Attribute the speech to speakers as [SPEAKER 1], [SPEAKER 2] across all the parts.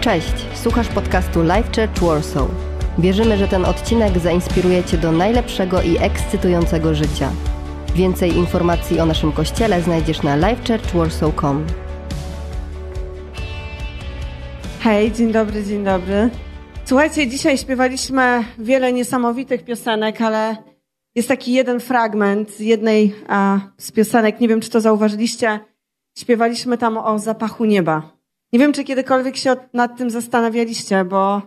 [SPEAKER 1] Cześć, słuchasz podcastu Life Church Warsaw. Wierzymy, że ten odcinek zainspiruje Cię do najlepszego i ekscytującego życia. Więcej informacji o naszym kościele znajdziesz na lifechurchwarsaw.com.
[SPEAKER 2] Hej, dzień dobry, dzień dobry. Słuchajcie, dzisiaj śpiewaliśmy wiele niesamowitych piosenek, ale jest taki jeden fragment z jednej a, z piosenek, nie wiem czy to zauważyliście, śpiewaliśmy tam o zapachu nieba. Nie wiem, czy kiedykolwiek się nad tym zastanawialiście, bo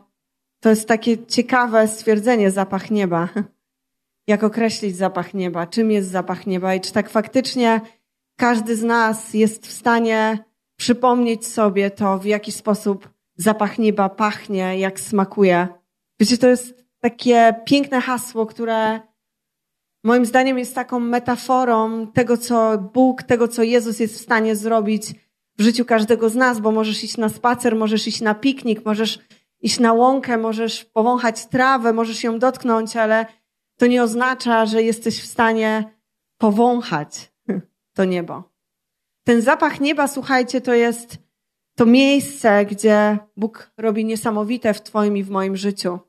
[SPEAKER 2] to jest takie ciekawe stwierdzenie zapach nieba. Jak określić zapach nieba? Czym jest zapach nieba? I czy tak faktycznie każdy z nas jest w stanie przypomnieć sobie to, w jaki sposób zapach nieba pachnie, jak smakuje? Wiecie, to jest takie piękne hasło, które moim zdaniem jest taką metaforą tego, co Bóg, tego, co Jezus jest w stanie zrobić w życiu każdego z nas, bo możesz iść na spacer, możesz iść na piknik, możesz iść na łąkę, możesz powąchać trawę, możesz ją dotknąć, ale to nie oznacza, że jesteś w stanie powąchać to niebo. Ten zapach nieba, słuchajcie, to jest to miejsce, gdzie Bóg robi niesamowite w Twoim i w moim życiu.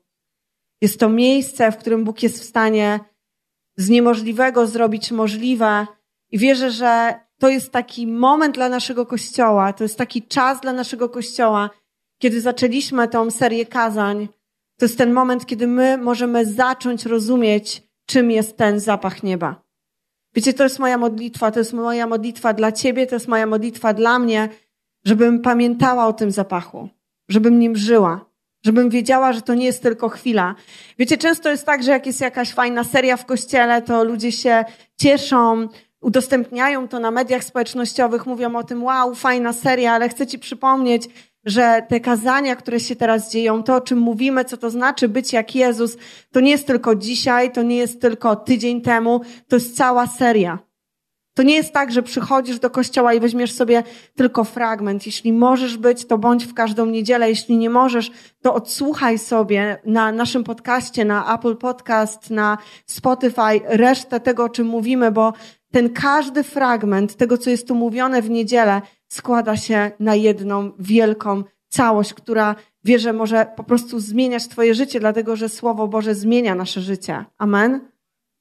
[SPEAKER 2] Jest to miejsce, w którym Bóg jest w stanie z niemożliwego zrobić możliwe i wierzę, że to jest taki moment dla naszego kościoła, to jest taki czas dla naszego kościoła, kiedy zaczęliśmy tą serię kazań. To jest ten moment, kiedy my możemy zacząć rozumieć, czym jest ten zapach nieba. Wiecie, to jest moja modlitwa, to jest moja modlitwa dla ciebie, to jest moja modlitwa dla mnie, żebym pamiętała o tym zapachu, żebym nim żyła, żebym wiedziała, że to nie jest tylko chwila. Wiecie, często jest tak, że jak jest jakaś fajna seria w kościele, to ludzie się cieszą, udostępniają to na mediach społecznościowych, mówią o tym, wow, fajna seria, ale chcę Ci przypomnieć, że te kazania, które się teraz dzieją, to o czym mówimy, co to znaczy być jak Jezus, to nie jest tylko dzisiaj, to nie jest tylko tydzień temu, to jest cała seria. To nie jest tak, że przychodzisz do kościoła i weźmiesz sobie tylko fragment. Jeśli możesz być, to bądź w każdą niedzielę. Jeśli nie możesz, to odsłuchaj sobie na naszym podcaście, na Apple Podcast, na Spotify resztę tego, o czym mówimy, bo ten każdy fragment tego, co jest tu mówione w niedzielę, składa się na jedną wielką całość, która wie, że może po prostu zmieniać Twoje życie, dlatego że Słowo Boże zmienia nasze życie. Amen.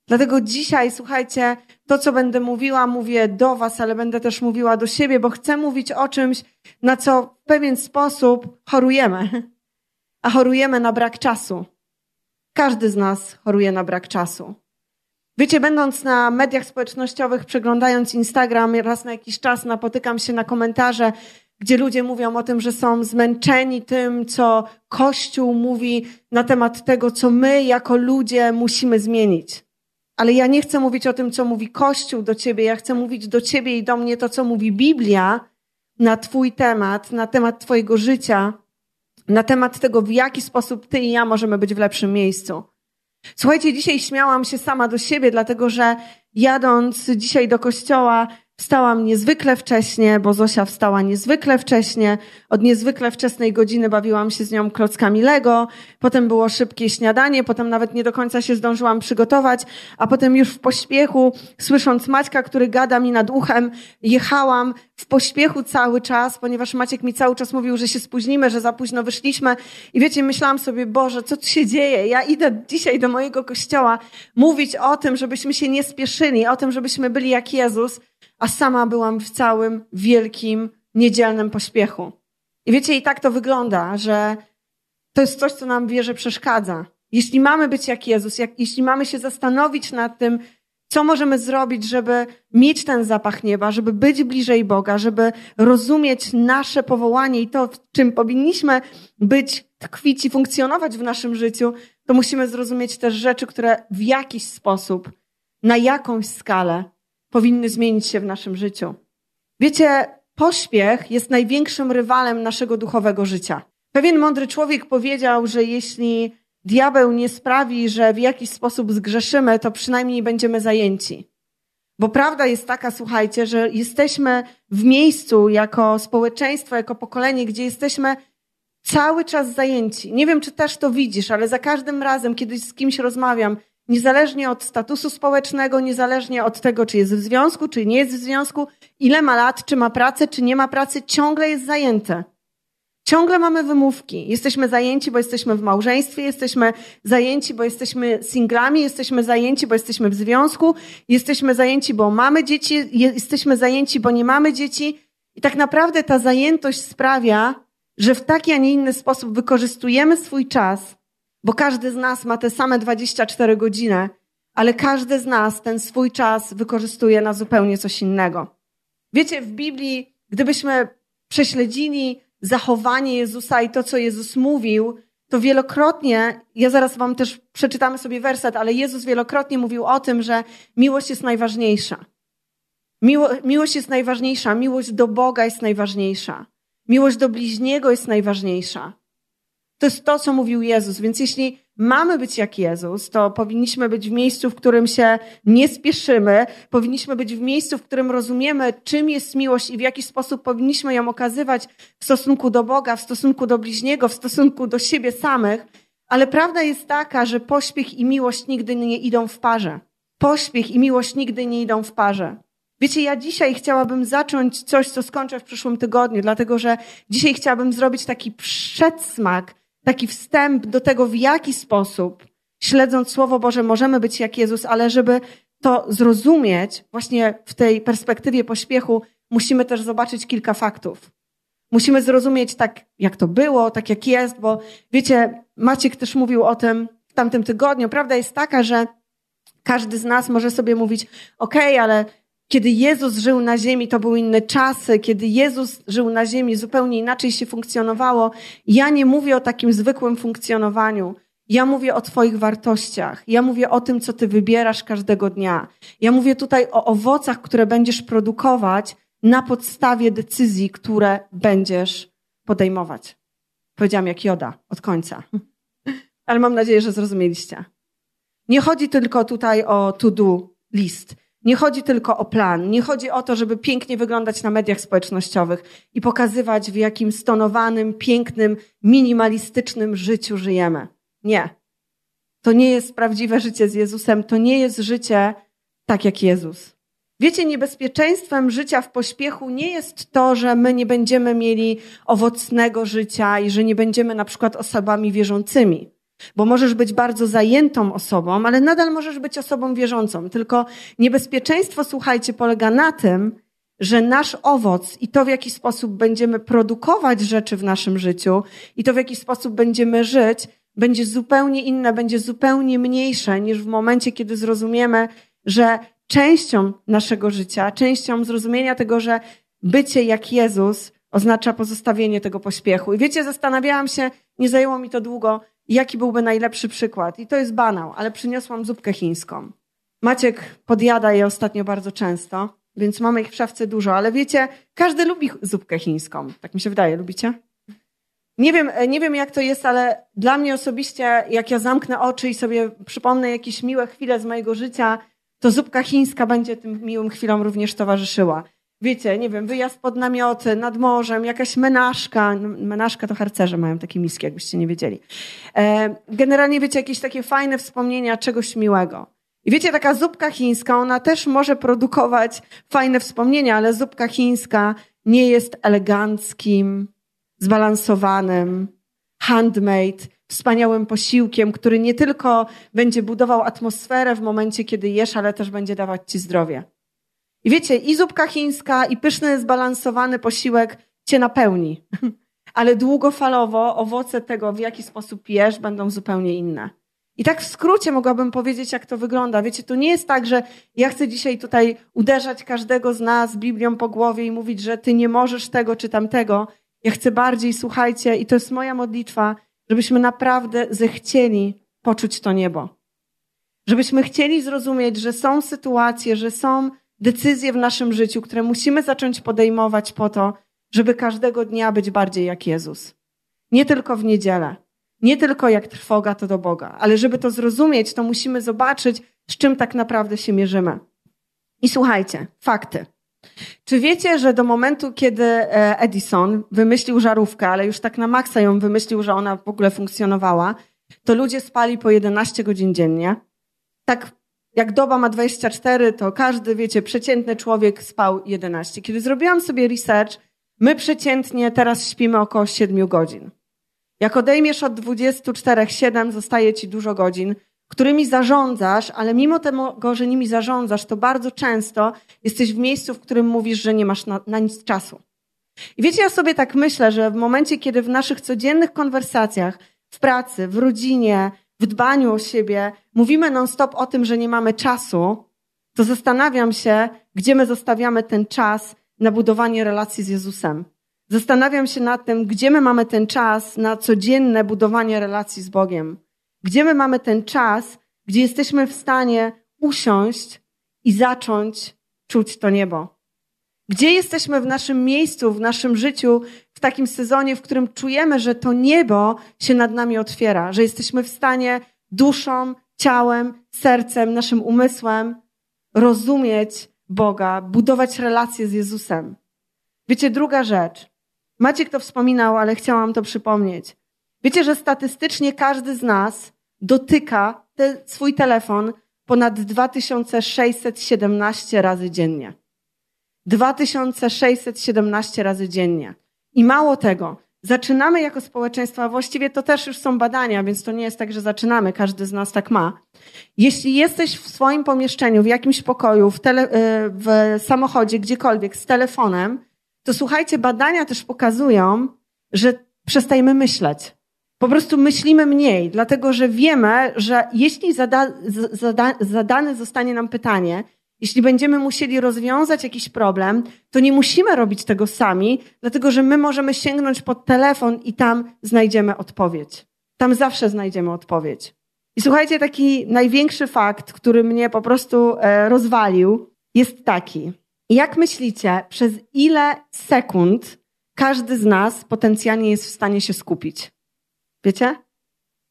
[SPEAKER 2] Dlatego dzisiaj, słuchajcie, to, co będę mówiła, mówię do Was, ale będę też mówiła do siebie, bo chcę mówić o czymś, na co w pewien sposób chorujemy. A chorujemy na brak czasu. Każdy z nas choruje na brak czasu. Wiecie, będąc na mediach społecznościowych, przeglądając Instagram, raz na jakiś czas napotykam się na komentarze, gdzie ludzie mówią o tym, że są zmęczeni tym, co Kościół mówi na temat tego, co my jako ludzie musimy zmienić. Ale ja nie chcę mówić o tym, co mówi Kościół do ciebie, ja chcę mówić do ciebie i do mnie to, co mówi Biblia na Twój temat, na temat Twojego życia, na temat tego, w jaki sposób Ty i ja możemy być w lepszym miejscu. Słuchajcie, dzisiaj śmiałam się sama do siebie, dlatego że jadąc dzisiaj do kościoła, Wstałam niezwykle wcześnie, bo Zosia wstała niezwykle wcześnie. Od niezwykle wczesnej godziny bawiłam się z nią klockami Lego. Potem było szybkie śniadanie, potem nawet nie do końca się zdążyłam przygotować, a potem już w pośpiechu, słysząc Maćka, który gada mi nad uchem, jechałam w pośpiechu cały czas, ponieważ Maciek mi cały czas mówił, że się spóźnimy, że za późno wyszliśmy. I wiecie, myślałam sobie, Boże, co tu się dzieje? Ja idę dzisiaj do mojego kościoła mówić o tym, żebyśmy się nie spieszyli, o tym, żebyśmy byli jak Jezus a sama byłam w całym wielkim niedzielnym pośpiechu. I wiecie, i tak to wygląda, że to jest coś, co nam wierze przeszkadza. Jeśli mamy być jak Jezus, jak, jeśli mamy się zastanowić nad tym, co możemy zrobić, żeby mieć ten zapach nieba, żeby być bliżej Boga, żeby rozumieć nasze powołanie i to, w czym powinniśmy być, tkwić i funkcjonować w naszym życiu, to musimy zrozumieć też rzeczy, które w jakiś sposób, na jakąś skalę powinny zmienić się w naszym życiu. Wiecie, pośpiech jest największym rywalem naszego duchowego życia. Pewien mądry człowiek powiedział, że jeśli diabeł nie sprawi, że w jakiś sposób zgrzeszymy, to przynajmniej będziemy zajęci. Bo prawda jest taka, słuchajcie, że jesteśmy w miejscu jako społeczeństwo, jako pokolenie, gdzie jesteśmy cały czas zajęci. Nie wiem, czy też to widzisz, ale za każdym razem, kiedy z kimś rozmawiam, Niezależnie od statusu społecznego, niezależnie od tego, czy jest w związku, czy nie jest w związku, ile ma lat, czy ma pracę, czy nie ma pracy, ciągle jest zajęte. Ciągle mamy wymówki. Jesteśmy zajęci, bo jesteśmy w małżeństwie, jesteśmy zajęci, bo jesteśmy singlami, jesteśmy zajęci, bo jesteśmy w związku, jesteśmy zajęci, bo mamy dzieci, jesteśmy zajęci, bo nie mamy dzieci. I tak naprawdę ta zajętość sprawia, że w taki, a nie inny sposób wykorzystujemy swój czas, bo każdy z nas ma te same 24 godziny, ale każdy z nas ten swój czas wykorzystuje na zupełnie coś innego. Wiecie, w Biblii, gdybyśmy prześledzili zachowanie Jezusa i to, co Jezus mówił, to wielokrotnie, ja zaraz wam też przeczytamy sobie werset, ale Jezus wielokrotnie mówił o tym, że miłość jest najważniejsza. Miło, miłość jest najważniejsza, miłość do Boga jest najważniejsza. Miłość do bliźniego jest najważniejsza. To jest to, co mówił Jezus. Więc jeśli mamy być jak Jezus, to powinniśmy być w miejscu, w którym się nie spieszymy, powinniśmy być w miejscu, w którym rozumiemy, czym jest miłość i w jaki sposób powinniśmy ją okazywać w stosunku do Boga, w stosunku do bliźniego, w stosunku do siebie samych. Ale prawda jest taka, że pośpiech i miłość nigdy nie idą w parze. Pośpiech i miłość nigdy nie idą w parze. Wiecie, ja dzisiaj chciałabym zacząć coś, co skończę w przyszłym tygodniu, dlatego że dzisiaj chciałabym zrobić taki przedsmak taki wstęp do tego, w jaki sposób, śledząc Słowo Boże, możemy być jak Jezus, ale żeby to zrozumieć, właśnie w tej perspektywie pośpiechu, musimy też zobaczyć kilka faktów. Musimy zrozumieć tak, jak to było, tak jak jest, bo wiecie, Maciek też mówił o tym w tamtym tygodniu. Prawda jest taka, że każdy z nas może sobie mówić, okej, okay, ale kiedy Jezus żył na ziemi, to były inne czasy. Kiedy Jezus żył na ziemi, zupełnie inaczej się funkcjonowało. Ja nie mówię o takim zwykłym funkcjonowaniu. Ja mówię o Twoich wartościach. Ja mówię o tym, co Ty wybierasz każdego dnia. Ja mówię tutaj o owocach, które będziesz produkować na podstawie decyzji, które będziesz podejmować. Powiedziałam jak Joda od końca. Ale mam nadzieję, że zrozumieliście. Nie chodzi tylko tutaj o to-do list. Nie chodzi tylko o plan, nie chodzi o to, żeby pięknie wyglądać na mediach społecznościowych i pokazywać, w jakim stonowanym, pięknym, minimalistycznym życiu żyjemy. Nie. To nie jest prawdziwe życie z Jezusem, to nie jest życie tak jak Jezus. Wiecie, niebezpieczeństwem życia w pośpiechu nie jest to, że my nie będziemy mieli owocnego życia i że nie będziemy na przykład osobami wierzącymi. Bo możesz być bardzo zajętą osobą, ale nadal możesz być osobą wierzącą. Tylko niebezpieczeństwo, słuchajcie, polega na tym, że nasz owoc i to, w jaki sposób będziemy produkować rzeczy w naszym życiu i to, w jaki sposób będziemy żyć, będzie zupełnie inne, będzie zupełnie mniejsze niż w momencie, kiedy zrozumiemy, że częścią naszego życia, częścią zrozumienia tego, że bycie jak Jezus oznacza pozostawienie tego pośpiechu. I wiecie, zastanawiałam się, nie zajęło mi to długo, jaki byłby najlepszy przykład. I to jest banał, ale przyniosłam zupkę chińską. Maciek podjada je ostatnio bardzo często, więc mamy ich w szafce dużo, ale wiecie, każdy lubi zupkę chińską. Tak mi się wydaje, lubicie? Nie wiem, nie wiem jak to jest, ale dla mnie osobiście, jak ja zamknę oczy i sobie przypomnę jakieś miłe chwile z mojego życia, to zupka chińska będzie tym miłym chwilom również towarzyszyła wiecie, nie wiem, wyjazd pod namioty, nad morzem, jakaś menażka. Menażka to harcerze mają takie miski, jakbyście nie wiedzieli. E, generalnie, wiecie, jakieś takie fajne wspomnienia czegoś miłego. I wiecie, taka zupka chińska, ona też może produkować fajne wspomnienia, ale zupka chińska nie jest eleganckim, zbalansowanym, handmade, wspaniałym posiłkiem, który nie tylko będzie budował atmosferę w momencie, kiedy jesz, ale też będzie dawać ci zdrowie. I wiecie, i zupka chińska, i pyszny, zbalansowany posiłek cię napełni. Ale długofalowo owoce tego, w jaki sposób jesz, będą zupełnie inne. I tak w skrócie mogłabym powiedzieć, jak to wygląda. Wiecie, to nie jest tak, że ja chcę dzisiaj tutaj uderzać każdego z nas Biblią po głowie i mówić, że ty nie możesz tego czy tamtego. Ja chcę bardziej, słuchajcie, i to jest moja modlitwa, żebyśmy naprawdę zechcieli poczuć to niebo. Żebyśmy chcieli zrozumieć, że są sytuacje, że są decyzje w naszym życiu, które musimy zacząć podejmować po to, żeby każdego dnia być bardziej jak Jezus. Nie tylko w niedzielę, nie tylko jak trwoga to do Boga, ale żeby to zrozumieć, to musimy zobaczyć, z czym tak naprawdę się mierzymy. I słuchajcie, fakty. Czy wiecie, że do momentu, kiedy e, Edison wymyślił żarówkę, ale już tak na maksa ją wymyślił, że ona w ogóle funkcjonowała, to ludzie spali po 11 godzin dziennie? Tak jak doba ma 24, to każdy, wiecie, przeciętny człowiek spał 11. Kiedy zrobiłam sobie research, My przeciętnie teraz śpimy około 7 godzin. Jak odejmiesz od 24-7, zostaje ci dużo godzin, którymi zarządzasz, ale mimo tego, że nimi zarządzasz, to bardzo często jesteś w miejscu, w którym mówisz, że nie masz na, na nic czasu. I wiecie, ja sobie tak myślę, że w momencie, kiedy w naszych codziennych konwersacjach, w pracy, w rodzinie, w dbaniu o siebie mówimy non-stop o tym, że nie mamy czasu, to zastanawiam się, gdzie my zostawiamy ten czas na budowanie relacji z Jezusem. Zastanawiam się nad tym, gdzie my mamy ten czas na codzienne budowanie relacji z Bogiem. Gdzie my mamy ten czas, gdzie jesteśmy w stanie usiąść i zacząć czuć to niebo. Gdzie jesteśmy w naszym miejscu, w naszym życiu, w takim sezonie, w którym czujemy, że to niebo się nad nami otwiera, że jesteśmy w stanie duszą, ciałem, sercem, naszym umysłem rozumieć Boga, budować relacje z Jezusem. Wiecie, druga rzecz. Maciek to wspominał, ale chciałam to przypomnieć. Wiecie, że statystycznie każdy z nas dotyka te, swój telefon ponad 2617 razy dziennie. 2617 razy dziennie. I mało tego, zaczynamy jako społeczeństwo, a właściwie to też już są badania, więc to nie jest tak, że zaczynamy, każdy z nas tak ma. Jeśli jesteś w swoim pomieszczeniu, w jakimś pokoju, w, tele, e, w samochodzie, gdziekolwiek, z telefonem, to słuchajcie, badania też pokazują, że przestajemy myśleć. Po prostu myślimy mniej, dlatego że wiemy, że jeśli zada, zada, zadane zostanie nam pytanie, jeśli będziemy musieli rozwiązać jakiś problem, to nie musimy robić tego sami, dlatego że my możemy sięgnąć pod telefon i tam znajdziemy odpowiedź. Tam zawsze znajdziemy odpowiedź. I słuchajcie, taki największy fakt, który mnie po prostu e, rozwalił, jest taki. Jak myślicie, przez ile sekund każdy z nas potencjalnie jest w stanie się skupić? Wiecie?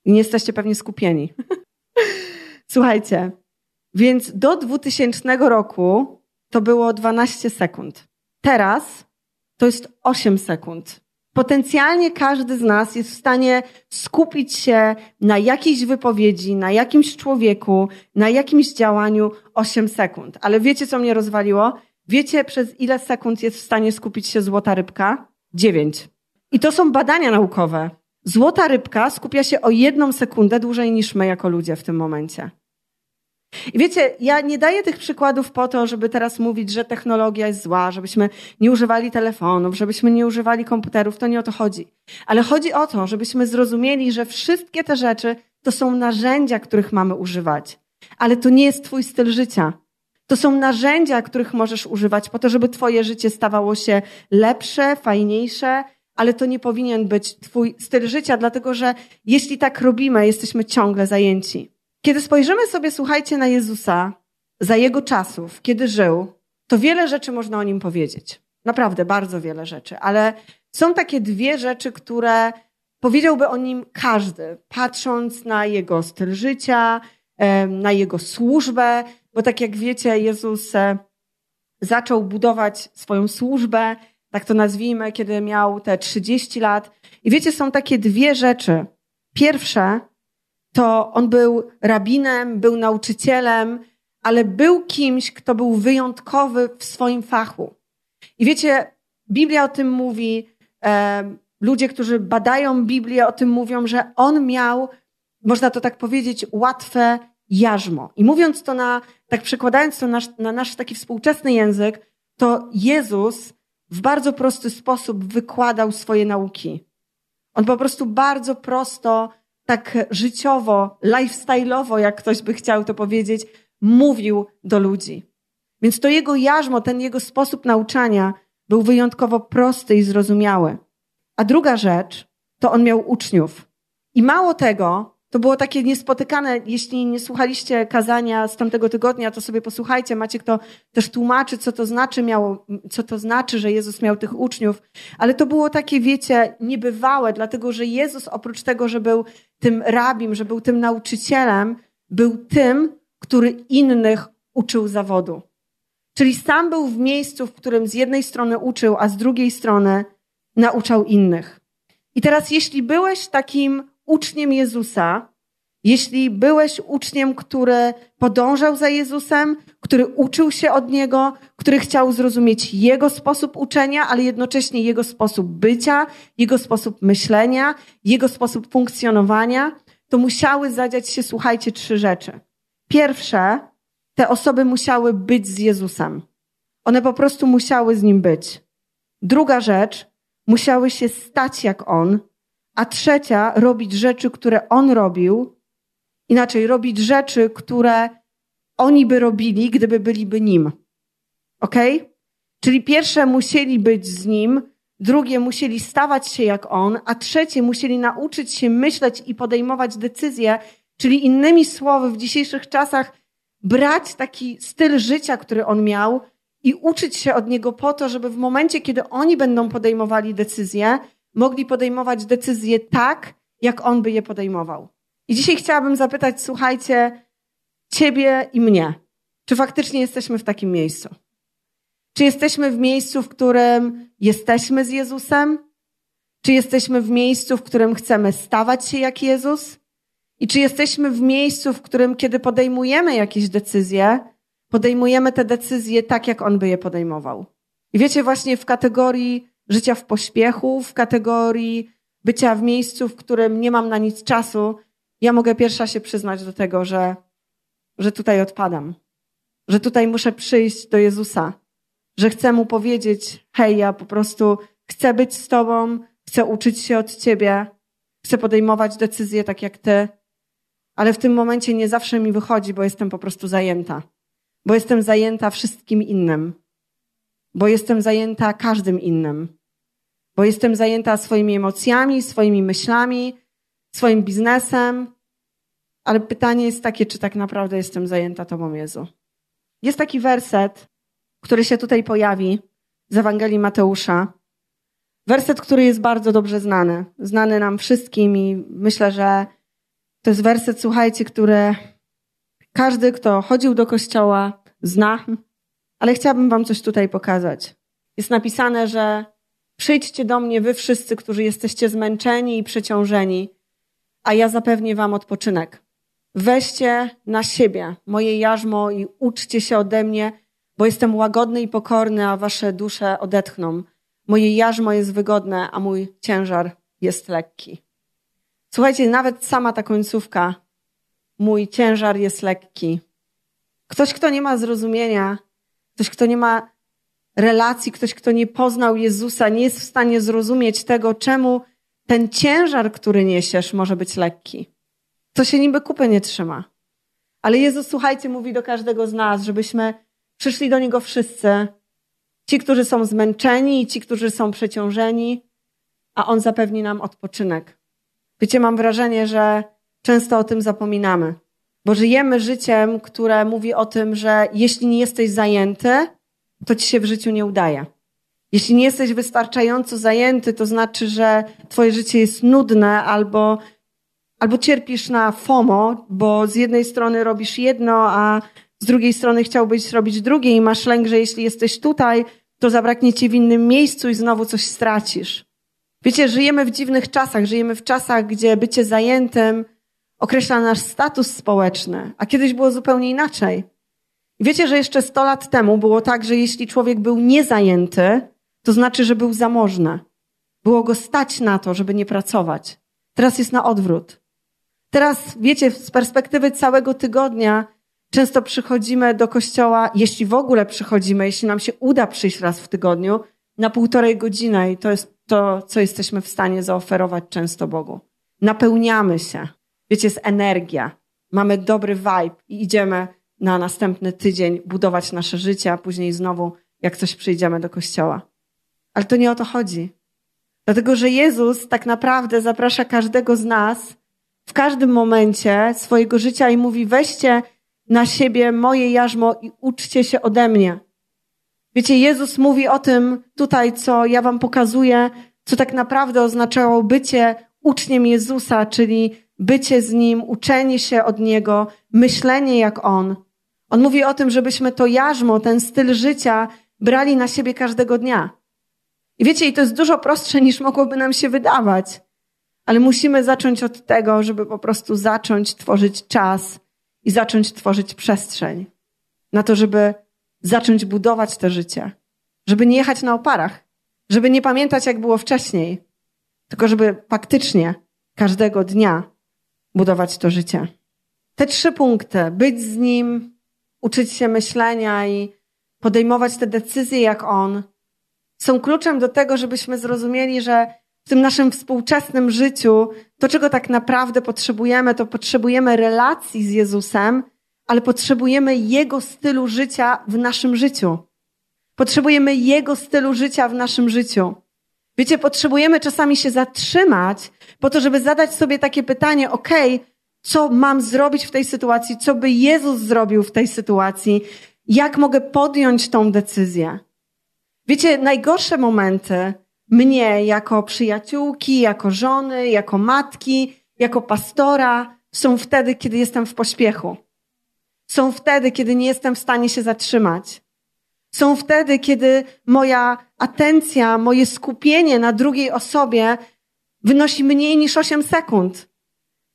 [SPEAKER 2] Nie jesteście pewnie skupieni. Słuchajcie, więc do 2000 roku to było 12 sekund. Teraz to jest 8 sekund. Potencjalnie każdy z nas jest w stanie skupić się na jakiejś wypowiedzi, na jakimś człowieku, na jakimś działaniu 8 sekund. Ale wiecie, co mnie rozwaliło? Wiecie, przez ile sekund jest w stanie skupić się złota rybka? 9. I to są badania naukowe. Złota rybka skupia się o jedną sekundę dłużej niż my jako ludzie w tym momencie. I wiecie, ja nie daję tych przykładów po to, żeby teraz mówić, że technologia jest zła, żebyśmy nie używali telefonów, żebyśmy nie używali komputerów, to nie o to chodzi. Ale chodzi o to, żebyśmy zrozumieli, że wszystkie te rzeczy to są narzędzia, których mamy używać. Ale to nie jest twój styl życia. To są narzędzia, których możesz używać po to, żeby twoje życie stawało się lepsze, fajniejsze, ale to nie powinien być twój styl życia, dlatego że jeśli tak robimy, jesteśmy ciągle zajęci. Kiedy spojrzymy sobie, słuchajcie, na Jezusa za jego czasów, kiedy żył, to wiele rzeczy można o nim powiedzieć. Naprawdę, bardzo wiele rzeczy, ale są takie dwie rzeczy, które powiedziałby o nim każdy, patrząc na jego styl życia, na jego służbę, bo tak jak wiecie, Jezus e, zaczął budować swoją służbę, tak to nazwijmy, kiedy miał te 30 lat. I wiecie, są takie dwie rzeczy. Pierwsze, to on był rabinem, był nauczycielem, ale był kimś, kto był wyjątkowy w swoim fachu. I wiecie, Biblia o tym mówi, e, ludzie, którzy badają Biblię, o tym mówią, że on miał, można to tak powiedzieć, łatwe jarzmo. I mówiąc to na, tak przekładając to na, na nasz taki współczesny język, to Jezus w bardzo prosty sposób wykładał swoje nauki. On po prostu bardzo prosto tak życiowo, lifestyle'owo, jak ktoś by chciał to powiedzieć, mówił do ludzi. Więc to jego jarzmo, ten jego sposób nauczania był wyjątkowo prosty i zrozumiały. A druga rzecz, to on miał uczniów. I mało tego, to było takie niespotykane. Jeśli nie słuchaliście kazania z tamtego tygodnia, to sobie posłuchajcie. Macie kto też tłumaczy, co to znaczy miało, co to znaczy, że Jezus miał tych uczniów. Ale to było takie, wiecie, niebywałe, dlatego że Jezus oprócz tego, że był tym rabim, że był tym nauczycielem, był tym, który innych uczył zawodu. Czyli sam był w miejscu, w którym z jednej strony uczył, a z drugiej strony nauczał innych. I teraz, jeśli byłeś takim uczniem Jezusa, Jeśli byłeś uczniem, który podążał za Jezusem, który uczył się od Niego, który chciał zrozumieć Jego sposób uczenia, ale jednocześnie Jego sposób bycia, Jego sposób myślenia, Jego sposób funkcjonowania, to musiały zadziać się, słuchajcie, trzy rzeczy. Pierwsze, te osoby musiały być z Jezusem. One po prostu musiały z Nim być. Druga rzecz, musiały się stać jak On, a trzecia, robić rzeczy, które On robił, inaczej robić rzeczy, które oni by robili, gdyby byliby Nim. Ok? Czyli pierwsze musieli być z Nim, drugie musieli stawać się jak On, a trzecie musieli nauczyć się myśleć i podejmować decyzje, czyli innymi słowy, w dzisiejszych czasach brać taki styl życia, który On miał, i uczyć się od niego po to, żeby w momencie, kiedy oni będą podejmowali decyzje, mogli podejmować decyzje tak, jak on by je podejmował. I dzisiaj chciałabym zapytać, słuchajcie, ciebie i mnie, czy faktycznie jesteśmy w takim miejscu? Czy jesteśmy w miejscu, w którym jesteśmy z Jezusem? Czy jesteśmy w miejscu, w którym chcemy stawać się jak Jezus? I czy jesteśmy w miejscu, w którym, kiedy podejmujemy jakieś decyzje, podejmujemy te decyzje tak, jak on by je podejmował. I wiecie, właśnie w kategorii życia w pośpiechu, w kategorii bycia w miejscu, w którym nie mam na nic czasu, ja mogę pierwsza się przyznać do tego, że, że tutaj odpadam. Że tutaj muszę przyjść do Jezusa. Że chcę mu powiedzieć: Hej, ja po prostu chcę być z Tobą, chcę uczyć się od Ciebie, chcę podejmować decyzje tak jak Ty, ale w tym momencie nie zawsze mi wychodzi, bo jestem po prostu zajęta bo jestem zajęta wszystkim innym, bo jestem zajęta każdym innym, bo jestem zajęta swoimi emocjami, swoimi myślami, swoim biznesem. Ale pytanie jest takie, czy tak naprawdę jestem zajęta Tobą, Jezu. Jest taki werset, który się tutaj pojawi z Ewangelii Mateusza. Werset, który jest bardzo dobrze znany. Znany nam wszystkim i myślę, że to jest werset, słuchajcie, który każdy, kto chodził do kościoła, zna, ale chciałabym Wam coś tutaj pokazać. Jest napisane, że przyjdźcie do mnie, wy wszyscy, którzy jesteście zmęczeni i przeciążeni, a ja zapewnię Wam odpoczynek. Weźcie na siebie moje jarzmo i uczcie się ode mnie, bo jestem łagodny i pokorny, a Wasze dusze odetchną. Moje jarzmo jest wygodne, a mój ciężar jest lekki. Słuchajcie, nawet sama ta końcówka mój ciężar jest lekki. Ktoś, kto nie ma zrozumienia, ktoś, kto nie ma relacji, ktoś, kto nie poznał Jezusa, nie jest w stanie zrozumieć tego, czemu ten ciężar, który niesiesz, może być lekki. To się niby kupy nie trzyma. Ale Jezus, słuchajcie, mówi do każdego z nas, żebyśmy przyszli do Niego wszyscy. Ci, którzy są zmęczeni i ci, którzy są przeciążeni, a On zapewni nam odpoczynek. Wiecie, mam wrażenie, że Często o tym zapominamy, bo żyjemy życiem, które mówi o tym, że jeśli nie jesteś zajęty, to ci się w życiu nie udaje. Jeśli nie jesteś wystarczająco zajęty, to znaczy, że twoje życie jest nudne albo, albo cierpisz na FOMO, bo z jednej strony robisz jedno, a z drugiej strony chciałbyś robić drugie i masz lęk, że jeśli jesteś tutaj, to zabraknie ci w innym miejscu i znowu coś stracisz. Wiecie, żyjemy w dziwnych czasach, żyjemy w czasach, gdzie bycie zajętym określa nasz status społeczny, a kiedyś było zupełnie inaczej. Wiecie, że jeszcze 100 lat temu było tak, że jeśli człowiek był niezajęty, to znaczy, że był zamożny. Było go stać na to, żeby nie pracować. Teraz jest na odwrót. Teraz, wiecie, z perspektywy całego tygodnia często przychodzimy do kościoła, jeśli w ogóle przychodzimy, jeśli nam się uda przyjść raz w tygodniu, na półtorej godziny i to jest to, co jesteśmy w stanie zaoferować często Bogu. Napełniamy się. Wiecie, jest energia. Mamy dobry vibe i idziemy na następny tydzień budować nasze życie, a później znowu, jak coś przyjdziemy do kościoła. Ale to nie o to chodzi. Dlatego, że Jezus tak naprawdę zaprasza każdego z nas w każdym momencie swojego życia i mówi: weźcie na siebie moje jarzmo i uczcie się ode mnie. Wiecie, Jezus mówi o tym tutaj, co ja wam pokazuję, co tak naprawdę oznaczało bycie uczniem Jezusa, czyli bycie z Nim, uczenie się od Niego, myślenie jak On. On mówi o tym, żebyśmy to jarzmo, ten styl życia brali na siebie każdego dnia. I wiecie, i to jest dużo prostsze niż mogłoby nam się wydawać. Ale musimy zacząć od tego, żeby po prostu zacząć tworzyć czas i zacząć tworzyć przestrzeń na to, żeby zacząć budować to życie. Żeby nie jechać na oparach, żeby nie pamiętać, jak było wcześniej, tylko żeby faktycznie każdego dnia budować to życie. Te trzy punkty, być z nim, uczyć się myślenia i podejmować te decyzje jak on, są kluczem do tego, żebyśmy zrozumieli, że w tym naszym współczesnym życiu to, czego tak naprawdę potrzebujemy, to potrzebujemy relacji z Jezusem, ale potrzebujemy Jego stylu życia w naszym życiu. Potrzebujemy Jego stylu życia w naszym życiu. Wiecie, potrzebujemy czasami się zatrzymać po to, żeby zadać sobie takie pytanie, okej, okay, co mam zrobić w tej sytuacji, co by Jezus zrobił w tej sytuacji, jak mogę podjąć tą decyzję. Wiecie, najgorsze momenty mnie jako przyjaciółki, jako żony, jako matki, jako pastora są wtedy, kiedy jestem w pośpiechu. Są wtedy, kiedy nie jestem w stanie się zatrzymać. Są wtedy, kiedy moja atencja, moje skupienie na drugiej osobie wynosi mniej niż 8 sekund.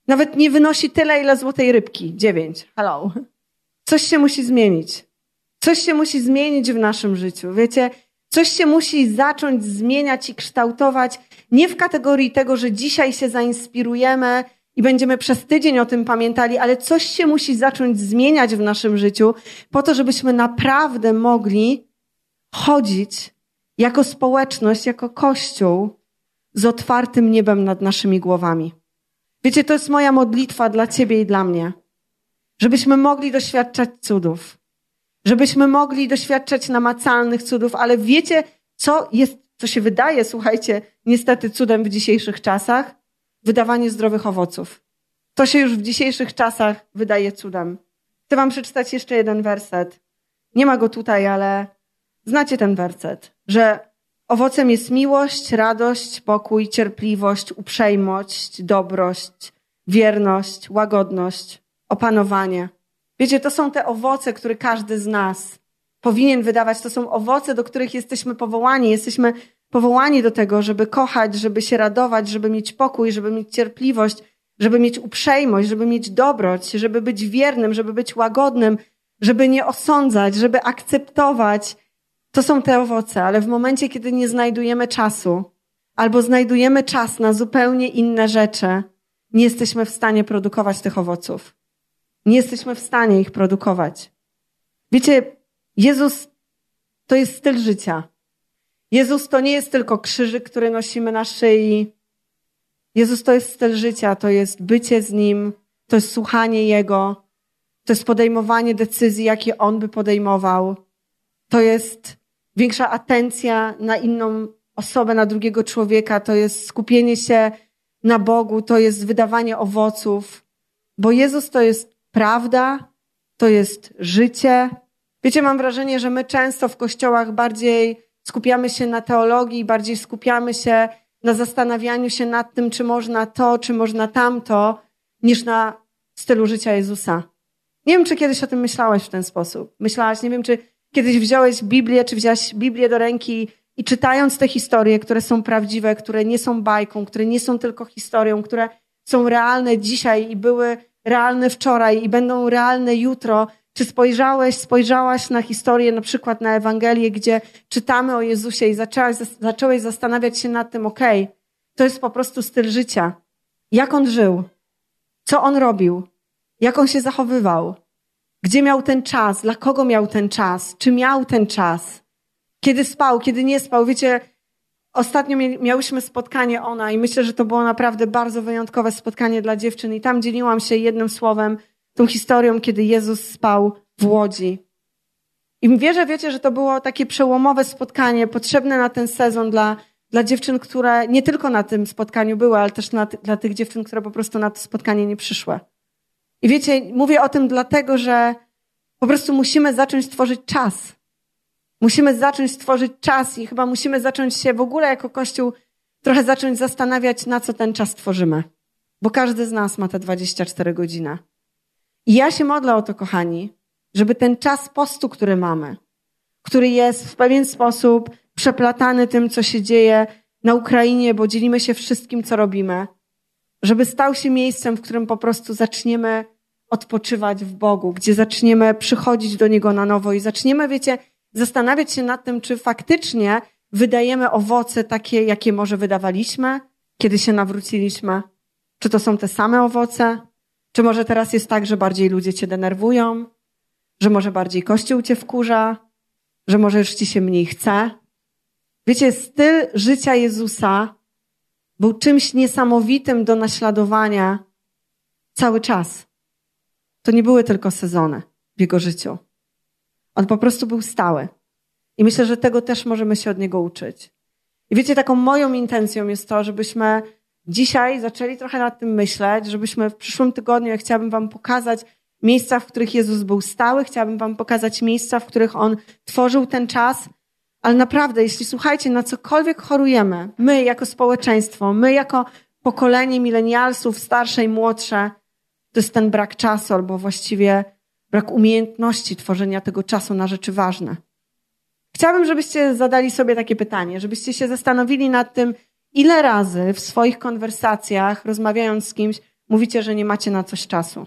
[SPEAKER 2] Nawet nie wynosi tyle, ile złotej rybki. 9. Hello. Coś się musi zmienić. Coś się musi zmienić w naszym życiu. Wiecie, coś się musi zacząć zmieniać i kształtować nie w kategorii tego, że dzisiaj się zainspirujemy i będziemy przez tydzień o tym pamiętali, ale coś się musi zacząć zmieniać w naszym życiu po to, żebyśmy naprawdę mogli chodzić jako społeczność, jako kościół z otwartym niebem nad naszymi głowami. Wiecie, to jest moja modlitwa dla Ciebie i dla mnie. Żebyśmy mogli doświadczać cudów. Żebyśmy mogli doświadczać namacalnych cudów, ale wiecie, co jest, co się wydaje, słuchajcie, niestety cudem w dzisiejszych czasach? wydawanie zdrowych owoców. To się już w dzisiejszych czasach wydaje cudem. Chcę wam przeczytać jeszcze jeden werset. Nie ma go tutaj, ale znacie ten werset, że owocem jest miłość, radość, pokój, cierpliwość, uprzejmość, dobrość, wierność, łagodność, opanowanie. Wiecie, to są te owoce, które każdy z nas powinien wydawać. To są owoce, do których jesteśmy powołani. Jesteśmy powołani do tego, żeby kochać, żeby się radować, żeby mieć pokój, żeby mieć cierpliwość, żeby mieć uprzejmość, żeby mieć dobroć, żeby być wiernym, żeby być łagodnym, żeby nie osądzać, żeby akceptować. To są te owoce, ale w momencie, kiedy nie znajdujemy czasu, albo znajdujemy czas na zupełnie inne rzeczy, nie jesteśmy w stanie produkować tych owoców. Nie jesteśmy w stanie ich produkować. Wiecie, Jezus to jest styl życia. Jezus to nie jest tylko krzyżyk, który nosimy na szyi. Jezus to jest styl życia, to jest bycie z Nim, to jest słuchanie Jego, to jest podejmowanie decyzji, jakie On by podejmował. To jest większa atencja na inną osobę, na drugiego człowieka, to jest skupienie się na Bogu, to jest wydawanie owoców, bo Jezus to jest prawda, to jest życie. Wiecie, mam wrażenie, że my często w kościołach bardziej skupiamy się na teologii, bardziej skupiamy się na zastanawianiu się nad tym, czy można to, czy można tamto, niż na stylu życia Jezusa. Nie wiem, czy kiedyś o tym myślałeś w ten sposób. Myślałaś, nie wiem, czy kiedyś wziąłeś Biblię, czy wziąłeś Biblię do ręki i czytając te historie, które są prawdziwe, które nie są bajką, które nie są tylko historią, które są realne dzisiaj i były realne wczoraj i będą realne jutro, czy spojrzałeś, spojrzałaś na historię, na przykład na Ewangelię, gdzie czytamy o Jezusie i zaczęłaś, zacząłeś zastanawiać się nad tym, okej, okay, to jest po prostu styl życia. Jak on żył? Co on robił? Jak on się zachowywał? Gdzie miał ten czas? Dla kogo miał ten czas? Czy miał ten czas? Kiedy spał, kiedy nie spał? Wiecie, ostatnio miałyśmy spotkanie ona i myślę, że to było naprawdę bardzo wyjątkowe spotkanie dla dziewczyn i tam dzieliłam się jednym słowem, tą historią, kiedy Jezus spał w łodzi. I wierzę, wiecie, że to było takie przełomowe spotkanie, potrzebne na ten sezon dla, dla dziewczyn, które nie tylko na tym spotkaniu były, ale też na, dla tych dziewczyn, które po prostu na to spotkanie nie przyszły. I wiecie, mówię o tym dlatego, że po prostu musimy zacząć tworzyć czas. Musimy zacząć tworzyć czas i chyba musimy zacząć się w ogóle jako Kościół trochę zacząć zastanawiać, na co ten czas tworzymy. Bo każdy z nas ma te 24 godziny. I ja się modlę o to, kochani, żeby ten czas postu, który mamy, który jest w pewien sposób przeplatany tym, co się dzieje na Ukrainie, bo dzielimy się wszystkim, co robimy, żeby stał się miejscem, w którym po prostu zaczniemy odpoczywać w Bogu, gdzie zaczniemy przychodzić do Niego na nowo i zaczniemy, wiecie, zastanawiać się nad tym, czy faktycznie wydajemy owoce takie, jakie może wydawaliśmy, kiedy się nawróciliśmy. Czy to są te same owoce? Czy może teraz jest tak, że bardziej ludzie cię denerwują? Że może bardziej kościół cię wkurza? Że może już ci się mniej chce? Wiecie, styl życia Jezusa był czymś niesamowitym do naśladowania cały czas. To nie były tylko sezony w jego życiu. On po prostu był stały. I myślę, że tego też możemy się od niego uczyć. I wiecie, taką moją intencją jest to, żebyśmy dzisiaj zaczęli trochę nad tym myśleć, żebyśmy w przyszłym tygodniu, ja chciałabym Wam pokazać miejsca, w których Jezus był stały, chciałabym Wam pokazać miejsca, w których On tworzył ten czas. Ale naprawdę, jeśli słuchajcie, na cokolwiek chorujemy, my jako społeczeństwo, my jako pokolenie milenialsów, starsze i młodsze, to jest ten brak czasu, albo właściwie brak umiejętności tworzenia tego czasu na rzeczy ważne. Chciałabym, żebyście zadali sobie takie pytanie, żebyście się zastanowili nad tym, ile razy w swoich konwersacjach, rozmawiając z kimś, mówicie, że nie macie na coś czasu.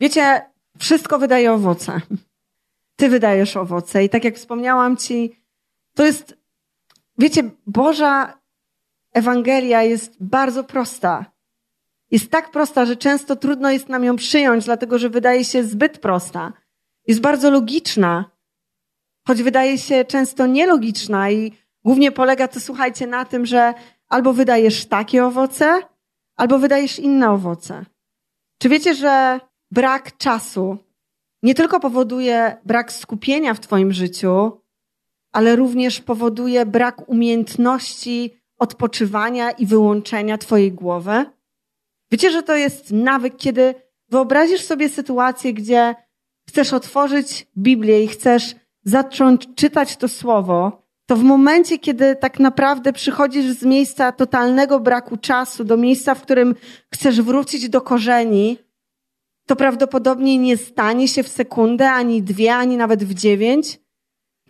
[SPEAKER 2] Wiecie, wszystko wydaje owoce. Ty wydajesz owoce. I tak jak wspomniałam ci, to jest, wiecie, Boża Ewangelia jest bardzo prosta. Jest tak prosta, że często trudno jest nam ją przyjąć, dlatego że wydaje się zbyt prosta. Jest bardzo logiczna choć wydaje się często nielogiczna i głównie polega to, słuchajcie, na tym, że albo wydajesz takie owoce, albo wydajesz inne owoce. Czy wiecie, że brak czasu nie tylko powoduje brak skupienia w Twoim życiu, ale również powoduje brak umiejętności odpoczywania i wyłączenia Twojej głowy? Wiecie, że to jest nawyk, kiedy wyobrazisz sobie sytuację, gdzie chcesz otworzyć Biblię i chcesz zacząć czytać to słowo, to w momencie, kiedy tak naprawdę przychodzisz z miejsca totalnego braku czasu do miejsca, w którym chcesz wrócić do korzeni, to prawdopodobnie nie stanie się w sekundę, ani dwie, ani nawet w dziewięć,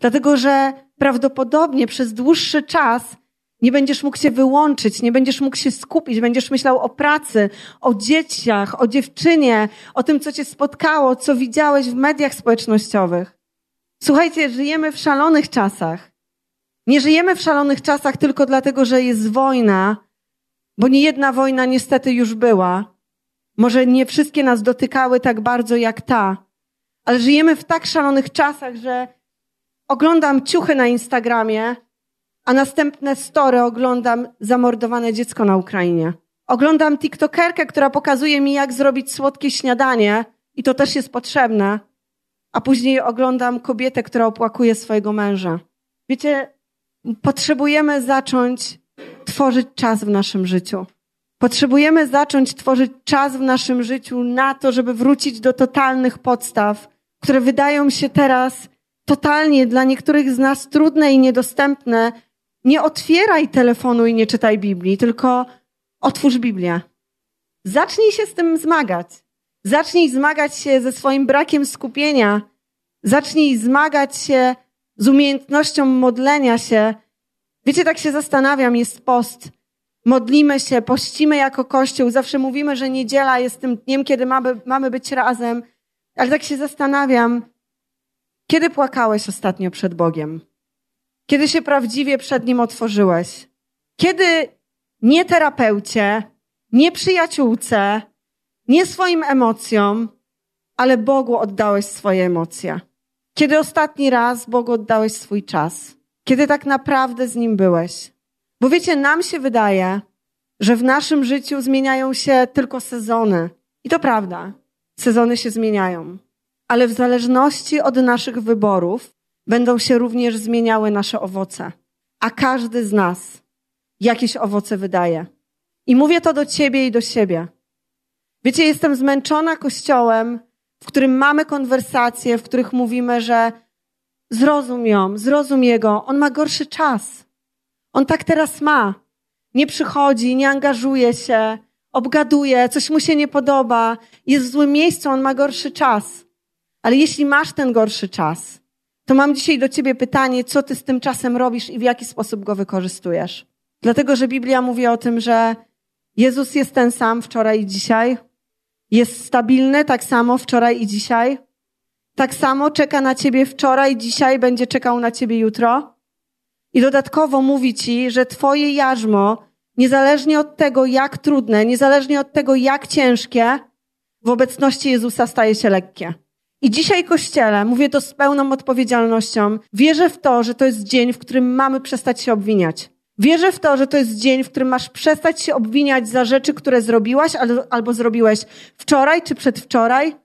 [SPEAKER 2] dlatego że prawdopodobnie przez dłuższy czas nie będziesz mógł się wyłączyć, nie będziesz mógł się skupić, będziesz myślał o pracy, o dzieciach, o dziewczynie, o tym, co cię spotkało, co widziałeś w mediach społecznościowych. Słuchajcie, żyjemy w szalonych czasach. Nie żyjemy w szalonych czasach tylko dlatego, że jest wojna, bo nie jedna wojna niestety już była. Może nie wszystkie nas dotykały tak bardzo jak ta, ale żyjemy w tak szalonych czasach, że oglądam ciuchy na Instagramie, a następne story oglądam zamordowane dziecko na Ukrainie. Oglądam TikTokerkę, która pokazuje mi, jak zrobić słodkie śniadanie, i to też jest potrzebne a później oglądam kobietę, która opłakuje swojego męża. Wiecie, potrzebujemy zacząć tworzyć czas w naszym życiu. Potrzebujemy zacząć tworzyć czas w naszym życiu na to, żeby wrócić do totalnych podstaw, które wydają się teraz totalnie dla niektórych z nas trudne i niedostępne. Nie otwieraj telefonu i nie czytaj Biblii, tylko otwórz Biblię. Zacznij się z tym zmagać. Zacznij zmagać się ze swoim brakiem skupienia. Zacznij zmagać się z umiejętnością modlenia się. Wiecie, tak się zastanawiam, jest post. Modlimy się, pościmy jako Kościół. Zawsze mówimy, że niedziela jest tym dniem, kiedy mamy, mamy być razem. Ale tak się zastanawiam, kiedy płakałeś ostatnio przed Bogiem? Kiedy się prawdziwie przed Nim otworzyłeś? Kiedy nie terapeucie, nie przyjaciółce, nie swoim emocjom, ale Bogu oddałeś swoje emocje. Kiedy ostatni raz Bogu oddałeś swój czas? Kiedy tak naprawdę z Nim byłeś? Bo wiecie, nam się wydaje, że w naszym życiu zmieniają się tylko sezony. I to prawda. Sezony się zmieniają. Ale w zależności od naszych wyborów będą się również zmieniały nasze owoce. A każdy z nas jakieś owoce wydaje. I mówię to do ciebie i do siebie. Wiecie, jestem zmęczona kościołem, w którym mamy konwersacje, w których mówimy, że zrozum ją, zrozum jego, on ma gorszy czas. On tak teraz ma. Nie przychodzi, nie angażuje się, obgaduje, coś mu się nie podoba, jest w złym miejscu, on ma gorszy czas. Ale jeśli masz ten gorszy czas, to mam dzisiaj do ciebie pytanie, co ty z tym czasem robisz i w jaki sposób go wykorzystujesz. Dlatego, że Biblia mówi o tym, że Jezus jest ten sam wczoraj i dzisiaj. Jest stabilny tak samo wczoraj i dzisiaj. Tak samo czeka na ciebie wczoraj, dzisiaj będzie czekał na ciebie jutro. I dodatkowo mówi ci, że twoje jarzmo, niezależnie od tego, jak trudne, niezależnie od tego, jak ciężkie, w obecności Jezusa staje się lekkie. I dzisiaj, Kościele, mówię to z pełną odpowiedzialnością, wierzę w to, że to jest dzień, w którym mamy przestać się obwiniać. Wierzę w to, że to jest dzień, w którym masz przestać się obwiniać za rzeczy, które zrobiłaś albo, zrobiłeś wczoraj czy przedwczoraj,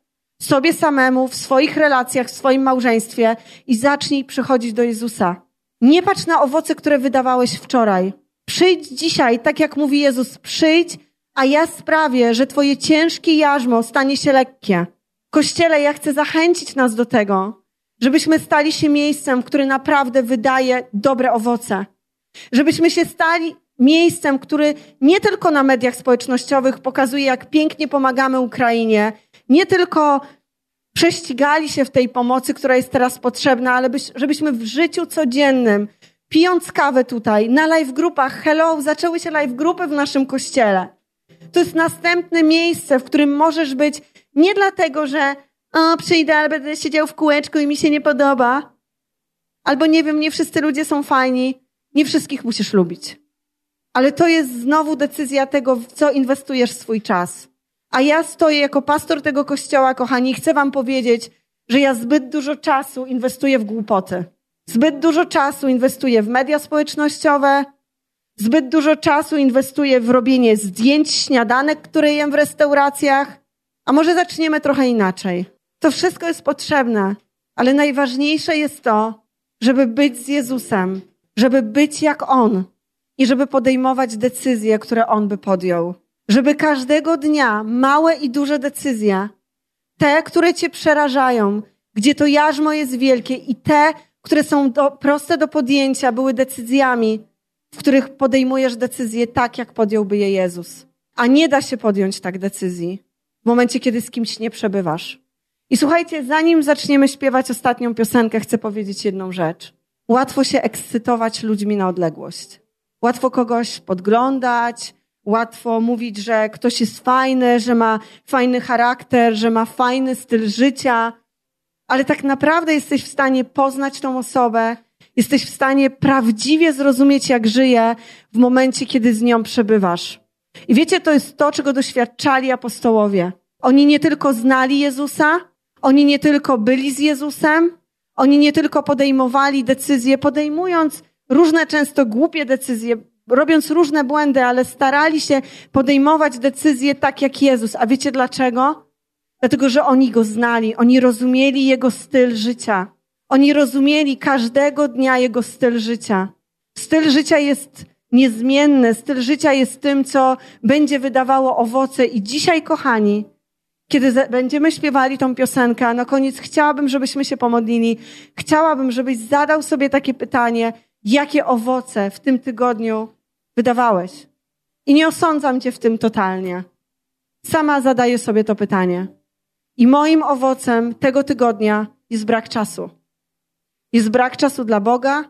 [SPEAKER 2] sobie samemu, w swoich relacjach, w swoim małżeństwie i zacznij przychodzić do Jezusa. Nie patrz na owoce, które wydawałeś wczoraj. Przyjdź dzisiaj, tak jak mówi Jezus, przyjdź, a ja sprawię, że twoje ciężkie jarzmo stanie się lekkie. Kościele, ja chcę zachęcić nas do tego, żebyśmy stali się miejscem, które naprawdę wydaje dobre owoce. Żebyśmy się stali miejscem, który nie tylko na mediach społecznościowych pokazuje, jak pięknie pomagamy Ukrainie, nie tylko prześcigali się w tej pomocy, która jest teraz potrzebna, ale żebyśmy w życiu codziennym, pijąc kawę tutaj, na live grupach, hello, zaczęły się live grupy w naszym kościele. To jest następne miejsce, w którym możesz być nie dlatego, że o, przyjdę, ale będę siedział w kółeczku i mi się nie podoba. Albo nie wiem, nie wszyscy ludzie są fajni. Nie wszystkich musisz lubić. Ale to jest znowu decyzja tego, w co inwestujesz swój czas. A ja stoję jako pastor tego kościoła, kochani, i chcę wam powiedzieć, że ja zbyt dużo czasu inwestuję w głupoty. Zbyt dużo czasu inwestuję w media społecznościowe, zbyt dużo czasu inwestuję w robienie zdjęć śniadanek, które jem w restauracjach. A może zaczniemy trochę inaczej. To wszystko jest potrzebne, ale najważniejsze jest to, żeby być z Jezusem, żeby być jak On i żeby podejmować decyzje, które On by podjął. Żeby każdego dnia małe i duże decyzje, te, które cię przerażają, gdzie to jarzmo jest wielkie i te, które są do, proste do podjęcia, były decyzjami, w których podejmujesz decyzje tak, jak podjąłby je Jezus. A nie da się podjąć tak decyzji w momencie, kiedy z kimś nie przebywasz. I słuchajcie, zanim zaczniemy śpiewać ostatnią piosenkę, chcę powiedzieć jedną rzecz. Łatwo się ekscytować ludźmi na odległość. Łatwo kogoś podglądać, łatwo mówić, że ktoś jest fajny, że ma fajny charakter, że ma fajny styl życia, ale tak naprawdę jesteś w stanie poznać tą osobę, jesteś w stanie prawdziwie zrozumieć, jak żyje w momencie, kiedy z nią przebywasz. I wiecie, to jest to, czego doświadczali apostołowie. Oni nie tylko znali Jezusa, oni nie tylko byli z Jezusem, oni nie tylko podejmowali decyzje, podejmując różne często głupie decyzje, robiąc różne błędy, ale starali się podejmować decyzje tak jak Jezus. A wiecie dlaczego? Dlatego, że oni go znali, oni rozumieli jego styl życia. Oni rozumieli każdego dnia jego styl życia. Styl życia jest niezmienny, styl życia jest tym, co będzie wydawało owoce. I dzisiaj, kochani, kiedy będziemy śpiewali tą piosenkę, na koniec chciałabym, żebyśmy się pomodlili. Chciałabym, żebyś zadał sobie takie pytanie, jakie owoce w tym tygodniu wydawałeś. I nie osądzam cię w tym totalnie. Sama zadaję sobie to pytanie. I moim owocem tego tygodnia jest brak czasu. Jest brak czasu dla Boga,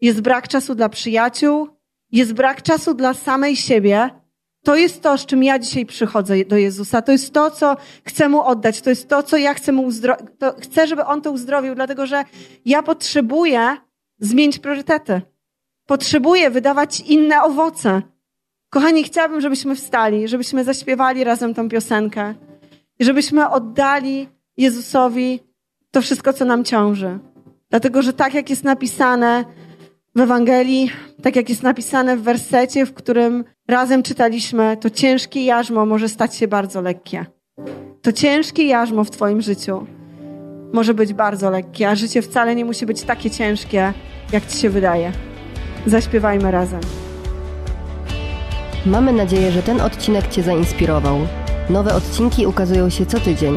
[SPEAKER 2] jest brak czasu dla przyjaciół, jest brak czasu dla samej siebie. To jest to, z czym ja dzisiaj przychodzę do Jezusa. To jest to, co chcę Mu oddać. To jest to, co ja chcę Mu uzdrowić. Chcę, żeby On to uzdrowił, dlatego że ja potrzebuję zmienić priorytety. Potrzebuję wydawać inne owoce. Kochani, chciałabym, żebyśmy wstali, żebyśmy zaśpiewali razem tą piosenkę i żebyśmy oddali Jezusowi to wszystko, co nam ciąży. Dlatego, że tak jak jest napisane w Ewangelii, tak jak jest napisane w wersecie, w którym razem czytaliśmy, to ciężkie jarzmo może stać się bardzo lekkie. To ciężkie jarzmo w Twoim życiu może być bardzo lekkie, a życie wcale nie musi być takie ciężkie, jak Ci się wydaje. Zaśpiewajmy razem.
[SPEAKER 1] Mamy nadzieję, że ten odcinek Cię zainspirował. Nowe odcinki ukazują się co tydzień.